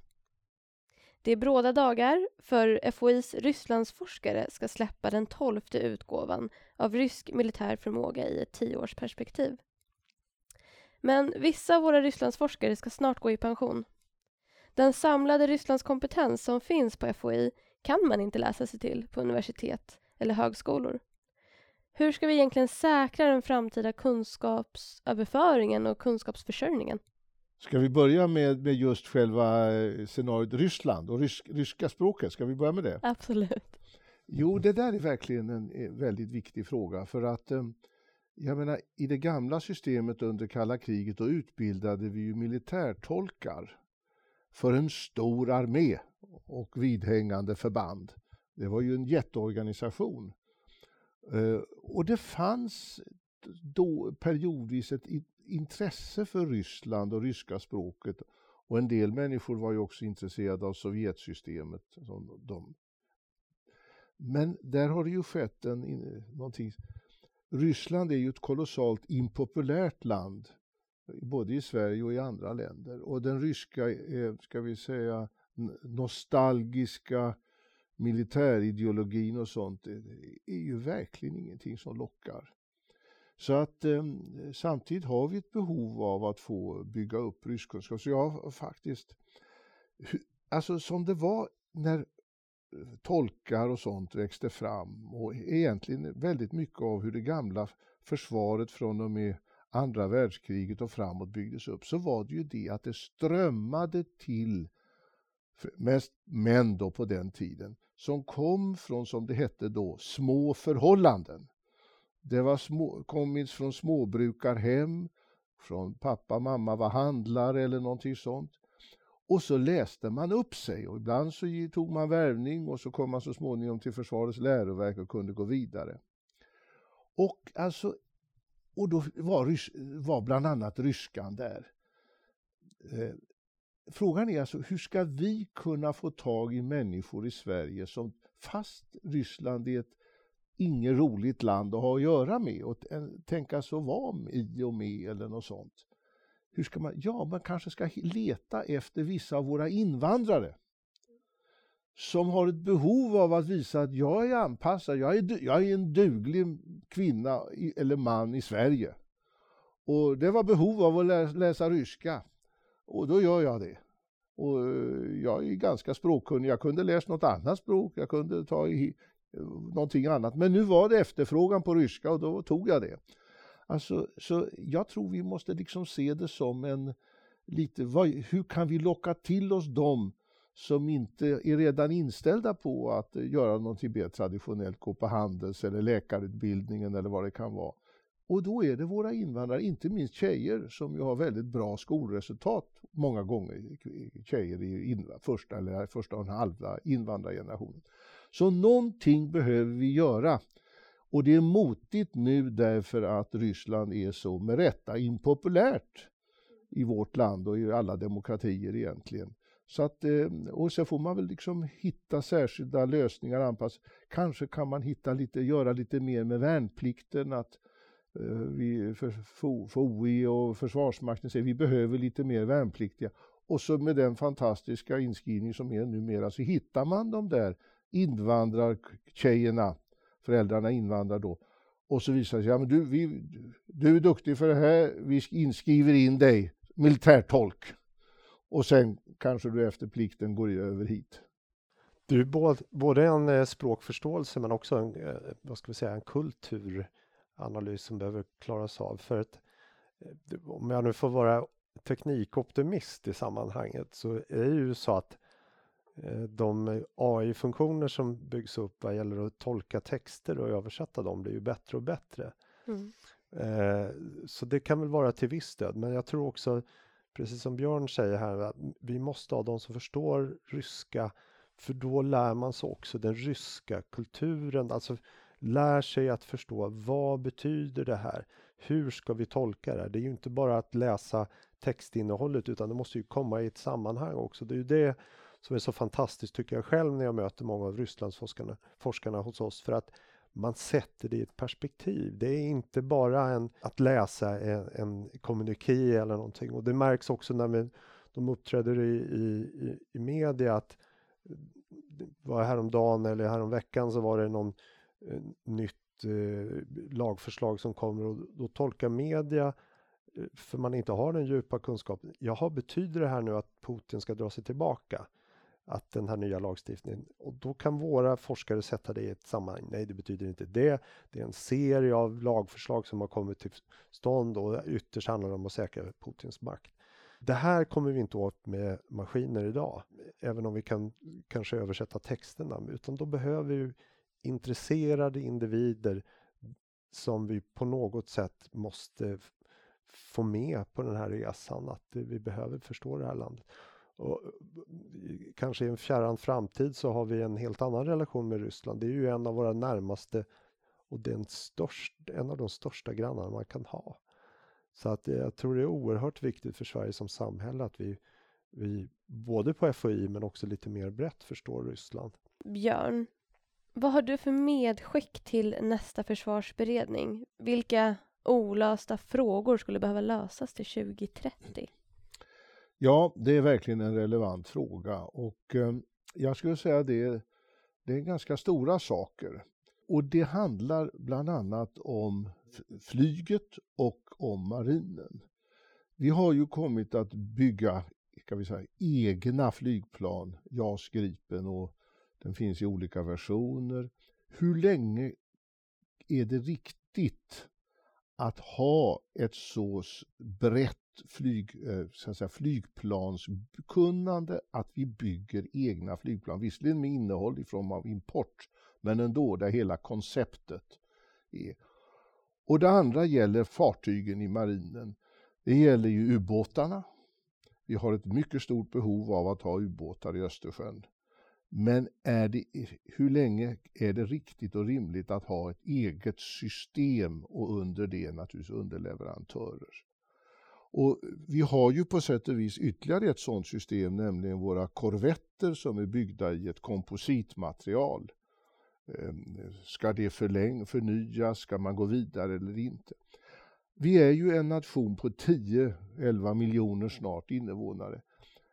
Det är bråda dagar för FOIs Rysslandsforskare ska släppa den tolfte utgåvan av rysk militär förmåga i ett tioårsperspektiv. Men vissa av våra Rysslandsforskare ska snart gå i pension. Den samlade Rysslandskompetens som finns på FOI kan man inte läsa sig till på universitet eller högskolor. Hur ska vi egentligen säkra den framtida kunskapsöverföringen och kunskapsförsörjningen? Ska vi börja med, med just själva eh, scenariot Ryssland och rysk, ryska språket? Ska vi börja med det? Absolut. Jo, det där är verkligen en eh, väldigt viktig fråga för att eh, jag menar, i det gamla systemet under kalla kriget då utbildade vi ju militärtolkar för en stor armé och vidhängande förband. Det var ju en jätteorganisation. Eh, och det fanns då periodvis ett intresse för Ryssland och ryska språket. Och en del människor var ju också intresserade av Sovjetsystemet. Som de. Men där har det ju skett en, någonting. Ryssland är ju ett kolossalt impopulärt land, både i Sverige och i andra länder. Och den ryska, eh, ska vi säga, nostalgiska militärideologin och sånt eh, är ju verkligen ingenting som lockar. Så att eh, samtidigt har vi ett behov av att få bygga upp ryskkunskap. Så jag har faktiskt, alltså som det var när eh, tolkar och sånt växte fram och egentligen väldigt mycket av hur det gamla försvaret från och med andra världskriget och framåt byggdes upp så var det ju det att det strömmade till mest män då på den tiden som kom från, som det hette då, små förhållanden. Det var små, kom från småbrukarhem, från pappa, mamma var handlare eller någonting sånt. Och så läste man upp sig och ibland så tog man värvning och så kom man så småningom till Försvarets läroverk och kunde gå vidare. Och alltså, och då var, var bland annat ryskan där. Eh, Frågan är alltså hur ska vi kunna få tag i människor i Sverige som fast Ryssland är ett inget roligt land att ha att göra med och tänka så vara i och med eller något sånt. Hur ska man? Ja, man kanske ska leta efter vissa av våra invandrare som har ett behov av att visa att jag är anpassad, jag är, jag är en duglig kvinna eller man i Sverige. Och det var behov av att läsa ryska. Och då gör jag det. Och eh, jag är ganska språkkunnig. Jag kunde läsa något annat språk. Jag kunde ta i eh, någonting annat. Men nu var det efterfrågan på ryska och då tog jag det. Alltså, så jag tror vi måste liksom se det som en lite, vad, hur kan vi locka till oss dem som inte är redan inställda på att eh, göra någonting mer traditionellt, gå på handels eller läkarutbildningen eller vad det kan vara. Och då är det våra invandrare, inte minst tjejer, som ju har väldigt bra skolresultat många gånger, tjejer i första eller första och en halva invandrargenerationen. Så någonting behöver vi göra. Och det är motigt nu därför att Ryssland är så med rätta impopulärt i vårt land och i alla demokratier egentligen. Så att, eh, och så får man väl liksom hitta särskilda lösningar anpassade. Kanske kan man hitta lite, göra lite mer med värnplikten, att eh, Eh, vi för FOI och Försvarsmakten säger vi behöver lite mer värnpliktiga. Och så med den fantastiska inskrivning som är numera så hittar man de där invandrartjejerna, föräldrarna invandrar då, och så visar det sig, ja men du, vi, du är duktig för det här, vi inskriver in dig, militärtolk. Och sen kanske du efter plikten går över hit. Du både, både en eh, språkförståelse men också en, eh, vad ska vi säga, en kulturanalys som behöver klaras av. För att eh, om jag nu får vara teknikoptimist i sammanhanget så är det ju så att Eh, de AI-funktioner som byggs upp vad gäller att tolka texter och översätta dem blir ju bättre och bättre. Mm. Eh, så det kan väl vara till viss stöd, men jag tror också, precis som Björn säger här, att vi måste ha de som förstår ryska, för då lär man sig också den ryska kulturen, alltså lär sig att förstå vad betyder det här? Hur ska vi tolka det? Det är ju inte bara att läsa textinnehållet utan det måste ju komma i ett sammanhang också. Det är ju det som är så fantastiskt tycker jag själv när jag möter många av Rysslandsforskarna forskarna hos oss för att man sätter det i ett perspektiv. Det är inte bara en, att läsa en, en kommuniké eller någonting och det märks också när vi, de uppträder i, i, i media att var häromdagen eller häromveckan så var det någon Eh, nytt eh, lagförslag som kommer och då tolkar media eh, för man inte har den djupa kunskapen. Jaha, betyder det här nu att Putin ska dra sig tillbaka? att den här nya lagstiftningen och då kan våra forskare sätta det i ett sammanhang. Nej, det betyder inte det. Det är en serie av lagförslag som har kommit till stånd och ytterst handlar det om att säkra Putins makt. Det här kommer vi inte åt med maskiner idag, även om vi kan kanske översätta texterna, utan då behöver vi intresserade individer som vi på något sätt måste få med på den här resan, att vi behöver förstå det här landet. Och eh, kanske i en fjärran framtid så har vi en helt annan relation med Ryssland. Det är ju en av våra närmaste och den störst, en av de största grannarna man kan ha. Så att eh, jag tror det är oerhört viktigt för Sverige som samhälle att vi, vi både på FOI men också lite mer brett förstår Ryssland. Björn, vad har du för medskick till nästa försvarsberedning? Vilka olösta frågor skulle behöva lösas till 2030? Ja, det är verkligen en relevant fråga och eh, jag skulle säga det, Det är ganska stora saker. Och det handlar bland annat om flyget och om marinen. Vi har ju kommit att bygga kan vi säga, egna flygplan, JAS Gripen och den finns i olika versioner. Hur länge är det riktigt att ha ett så brett flyg, eh, så att säga, flygplanskunnande att vi bygger egna flygplan, visserligen med innehåll i form av import, men ändå där hela konceptet är. Och det andra gäller fartygen i marinen. Det gäller ju ubåtarna. Vi har ett mycket stort behov av att ha ubåtar i Östersjön. Men är det, hur länge är det riktigt och rimligt att ha ett eget system och under det naturligtvis underleverantörer? Och vi har ju på sätt och vis ytterligare ett sådant system, nämligen våra korvetter som är byggda i ett kompositmaterial. Ehm, ska det förläng förnyas? Ska man gå vidare eller inte? Vi är ju en nation på 10-11 miljoner snart invånare.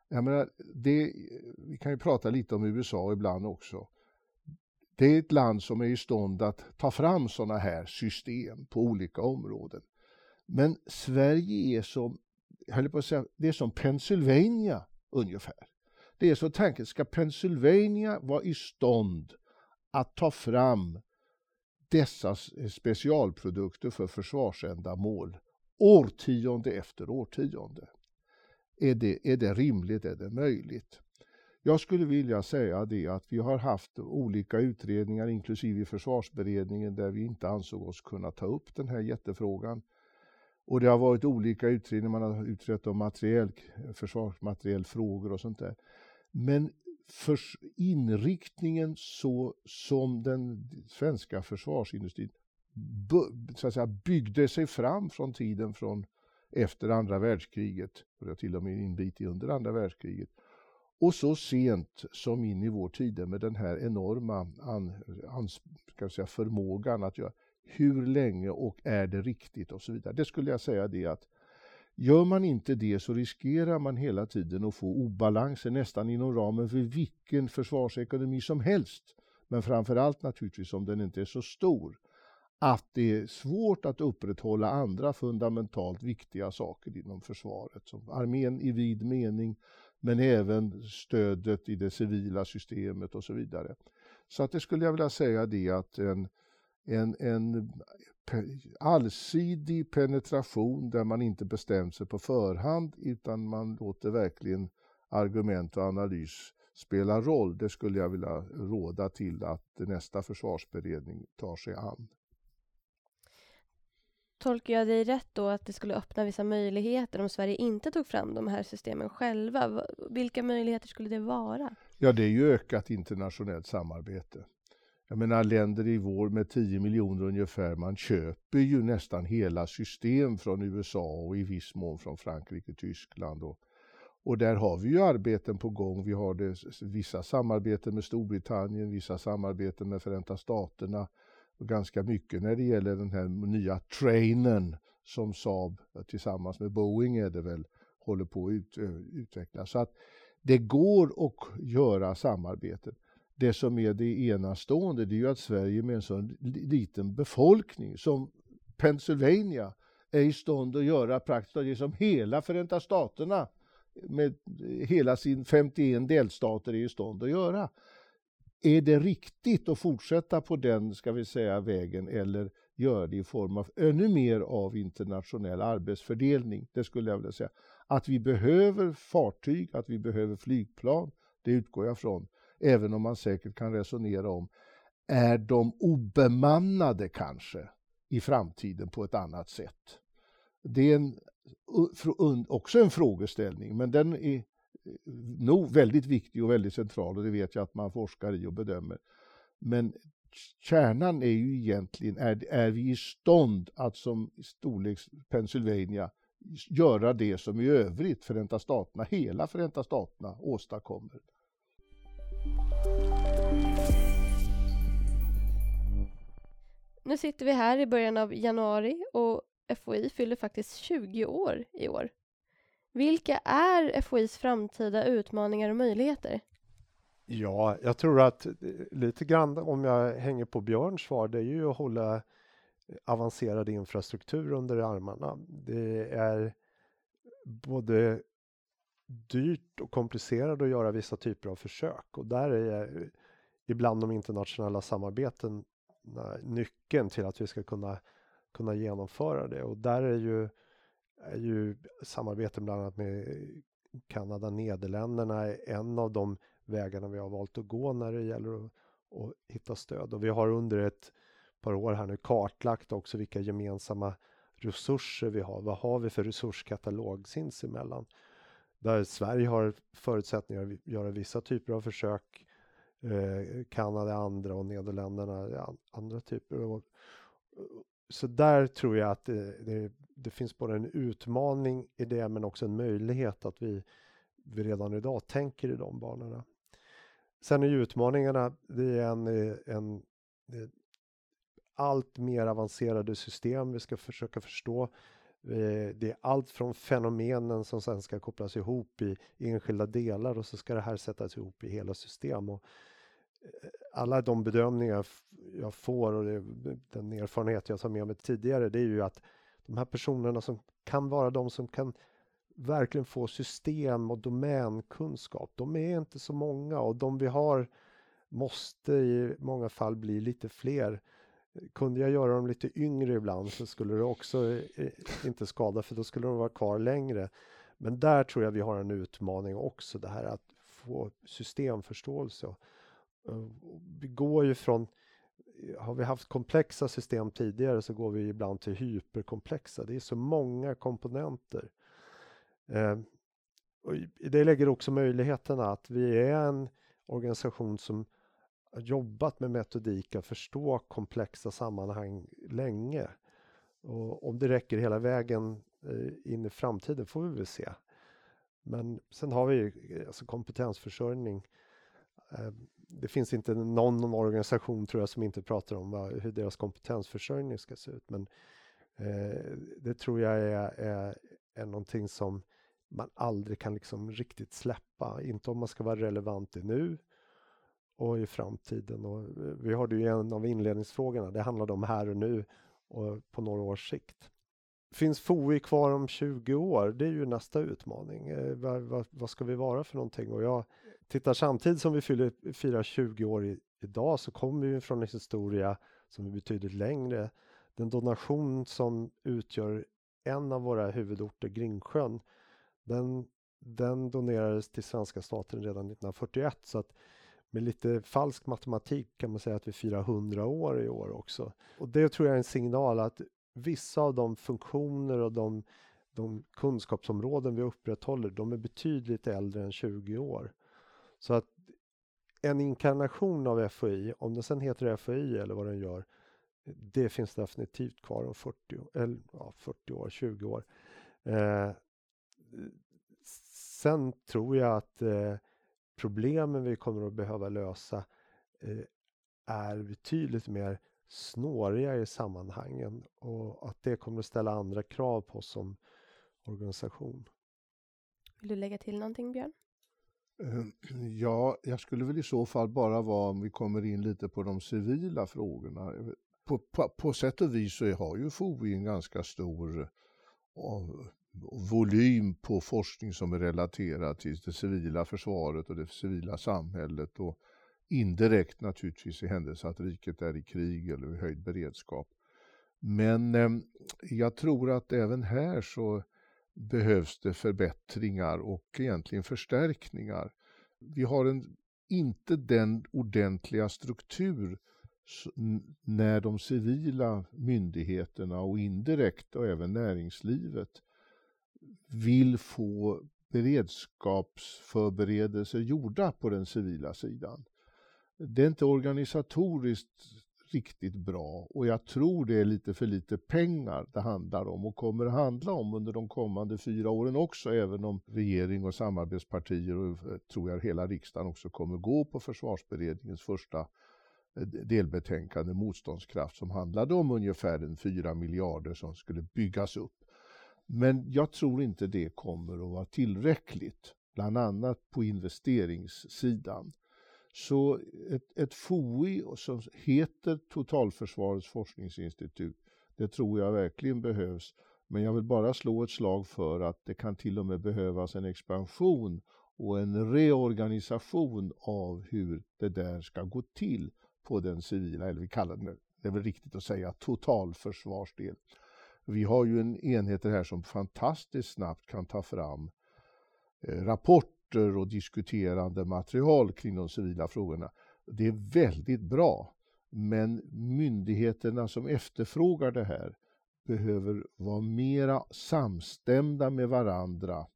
Jag menar, det, vi kan ju prata lite om USA ibland också. Det är ett land som är i stånd att ta fram sådana här system på olika områden. Men Sverige är som, jag på att säga, det är som Pennsylvania ungefär. Det är så tanken, ska Pennsylvania vara i stånd att ta fram dessa eh, specialprodukter för försvarsändamål årtionde efter årtionde? Är det, är det rimligt? Är det möjligt? Jag skulle vilja säga det att vi har haft olika utredningar, inklusive försvarsberedningen, där vi inte ansåg oss kunna ta upp den här jättefrågan. Och det har varit olika utredningar, man har utrett om materiell, försvarsmaterielfrågor och sånt där. Men för inriktningen så som den svenska försvarsindustrin så att säga, byggde sig fram från tiden från efter andra världskriget, och till och med en bit under andra världskriget, och så sent som in i vår tid med den här enorma an, an, ska säga, förmågan att göra hur länge och är det riktigt och så vidare. Det skulle jag säga det att gör man inte det så riskerar man hela tiden att få obalanser nästan inom ramen för vilken försvarsekonomi som helst. Men framförallt naturligtvis om den inte är så stor att det är svårt att upprätthålla andra fundamentalt viktiga saker inom försvaret, som armén i vid mening, men även stödet i det civila systemet och så vidare. Så att det skulle jag vilja säga det att en, en, en allsidig penetration där man inte bestämt sig på förhand utan man låter verkligen argument och analys spela roll. Det skulle jag vilja råda till att nästa försvarsberedning tar sig an. Tolkar jag dig rätt då att det skulle öppna vissa möjligheter om Sverige inte tog fram de här systemen själva? Vilka möjligheter skulle det vara? Ja, det är ju ökat internationellt samarbete. Jag menar länder i vår med 10 miljoner ungefär, man köper ju nästan hela system från USA och i viss mån från Frankrike, Tyskland och, och där har vi ju arbeten på gång. Vi har det, vissa samarbeten med Storbritannien, vissa samarbeten med Förenta Staterna ganska mycket när det gäller den här nya trainen som Saab tillsammans med Boeing är det väl håller på att ut, eh, utveckla. Så att det går att göra samarbeten. Det som är det enastående det är ju att Sverige med en så liten befolkning som Pennsylvania är i stånd att göra praktiskt taget som hela Förenta Staterna med hela sin 51 delstater är i stånd att göra. Är det riktigt att fortsätta på den, ska vi säga, vägen eller göra det i form av ännu mer av internationell arbetsfördelning? Det skulle jag vilja säga. Att vi behöver fartyg, att vi behöver flygplan, det utgår jag från. Även om man säkert kan resonera om, är de obemannade kanske i framtiden på ett annat sätt? Det är en, också en frågeställning, men den är nog väldigt viktig och väldigt central och det vet jag att man forskar i och bedömer. Men kärnan är ju egentligen, är, är vi i stånd att som storleks Pennsylvania göra det som i övrigt Förenta Staterna, hela Förenta Staterna åstadkommer? Nu sitter vi här i början av januari och FOI fyller faktiskt 20 år i år. Vilka är FOIs framtida utmaningar och möjligheter? Ja, jag tror att eh, lite grann om jag hänger på Björns svar, det är ju att hålla eh, avancerad infrastruktur under armarna. Det är både dyrt och komplicerat att göra vissa typer av försök och där är ibland de internationella samarbeten nyckeln till att vi ska kunna, kunna genomföra det och där är ju, är ju samarbeten bland annat med Kanada, Nederländerna är en av de vägarna vi har valt att gå när det gäller att, att hitta stöd och vi har under ett par år här nu kartlagt också vilka gemensamma resurser vi har. Vad har vi för resurskatalog sinsemellan? Där Sverige har förutsättningar att göra vissa typer av försök. Eh, Kanada andra och Nederländerna andra typer. Och, så där tror jag att eh, det, det, det, finns både en utmaning i det men också en möjlighet att vi, vi redan idag tänker i de banorna. Sen är utmaningarna, det är en, en allt mer avancerade system vi ska försöka förstå. Det är allt från fenomenen som sen ska kopplas ihop i enskilda delar och så ska det här sättas ihop i hela system. Och eh, alla de bedömningar jag får och den erfarenhet jag tar med mig tidigare det är ju att de här personerna som kan vara de som kan verkligen få system och domänkunskap, de är inte så många och de vi har måste i många fall bli lite fler kunde jag göra dem lite yngre ibland så skulle det också eh, inte skada för då skulle de vara kvar längre. Men där tror jag vi har en utmaning också, det här att få systemförståelse. Eh, vi går ju från, har vi haft komplexa system tidigare så går vi ibland till hyperkomplexa. Det är så många komponenter. Eh, och det lägger också möjligheterna att vi är en organisation som har jobbat med metodik att förstå komplexa sammanhang länge. Och om det räcker hela vägen eh, in i framtiden får vi väl se. Men sen har vi ju eh, alltså kompetensförsörjning. Ehm, det finns inte någon organisation tror jag som inte pratar om vad, hur deras kompetensförsörjning ska se ut. Men eh, det tror jag är, är, är någonting som man aldrig kan liksom riktigt släppa. Inte om man ska vara relevant i nu och i framtiden. Och eh, vi hörde ju en av inledningsfrågorna, det handlade om här och nu och på några års sikt. Finns FOI kvar om 20 år? Det är ju nästa utmaning. Eh, vad, vad, vad, ska vi vara för någonting? Och jag tittar samtidigt som vi fyller, firar 20 år i, idag så kommer vi från en historia som är betydligt längre. Den donation som utgör en av våra huvudorter, Gringsjön, den, den donerades till svenska staten redan 1941 så att med lite falsk matematik kan man säga att vi firar 100 år i år också. Och det tror jag är en signal att vissa av de funktioner och de, de kunskapsområden vi upprätthåller, de är betydligt äldre än 20 år. Så att en inkarnation av FOI, om den sen heter FOI eller vad den gör, det finns definitivt kvar om 40, eller, ja, 40 år, 20 år. Eh, sen tror jag att eh, problemen vi kommer att behöva lösa eh, är betydligt mer snåriga i sammanhangen och att det kommer att ställa andra krav på oss som organisation. Vill du lägga till någonting Björn? Eh, ja, jag skulle väl i så fall bara vara om vi kommer in lite på de civila frågorna. Eh, på, på, på sätt och vis så har ju FOI en ganska stor eh, volym på forskning som är relaterad till det civila försvaret och det civila samhället och indirekt naturligtvis i händelse att riket är i krig eller i höjd beredskap. Men eh, jag tror att även här så behövs det förbättringar och egentligen förstärkningar. Vi har en, inte den ordentliga struktur när de civila myndigheterna och indirekt och även näringslivet vill få beredskapsförberedelser gjorda på den civila sidan. Det är inte organisatoriskt riktigt bra och jag tror det är lite för lite pengar det handlar om och kommer att handla om under de kommande fyra åren också även om regering och samarbetspartier och eh, tror jag hela riksdagen också kommer gå på försvarsberedningens första eh, delbetänkande Motståndskraft som handlade om ungefär en 4 miljarder som skulle byggas upp. Men jag tror inte det kommer att vara tillräckligt, bland annat på investeringssidan. Så ett, ett FOI som heter Totalförsvarets forskningsinstitut, det tror jag verkligen behövs. Men jag vill bara slå ett slag för att det kan till och med behövas en expansion och en reorganisation av hur det där ska gå till på den civila, eller vi kallar det, det är väl riktigt att säga, totalförsvarsdel. Vi har ju en enhet här som fantastiskt snabbt kan ta fram eh, rapporter rapporter och diskuterande material kring de civila frågorna. Det är väldigt bra, men myndigheterna som efterfrågar det här behöver vara mera samstämda med varandra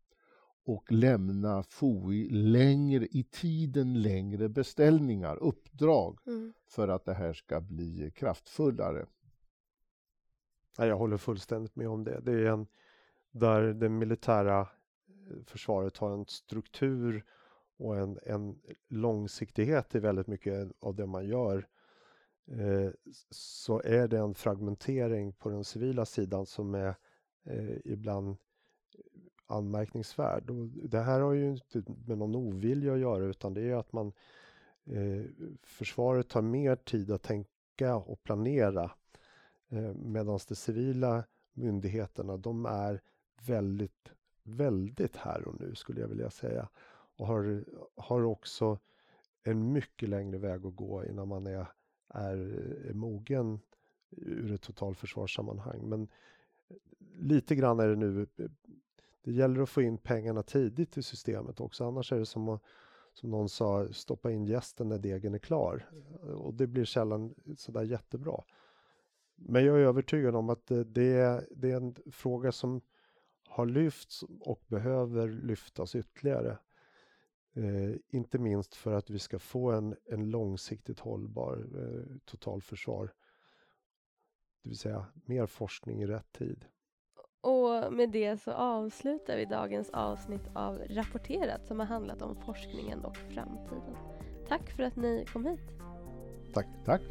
och lämna FOI längre i tiden längre beställningar, uppdrag mm. för att det här ska bli kraftfullare. Jag håller fullständigt med om det. Det är en där det militära försvaret har en struktur och en, en långsiktighet i väldigt mycket av det man gör eh, så är det en fragmentering på den civila sidan som är eh, ibland eh, anmärkningsvärd. Och det här har ju inte med någon ovilja att göra utan det är att man eh, försvaret tar mer tid att tänka och planera eh, medan de civila myndigheterna de är väldigt, väldigt här och nu skulle jag vilja säga och har, har också en mycket längre väg att gå innan man är, är, är mogen ur ett totalförsvarssammanhang. Men eh, lite grann är det nu eh, det gäller att få in pengarna tidigt i systemet också. Annars är det som att, som någon sa, stoppa in gästen när degen är klar. Och det blir sällan sådär jättebra. Men jag är övertygad om att eh, det är, det är en fråga som har lyfts och behöver lyftas ytterligare. Eh, inte minst för att vi ska få en, en långsiktigt hållbar eh, totalförsvar. Det vill säga mer forskning i rätt tid. Och med det så avslutar vi dagens avsnitt av Rapporterat som har handlat om forskningen och framtiden. Tack för att ni kom hit. Tack. Tack.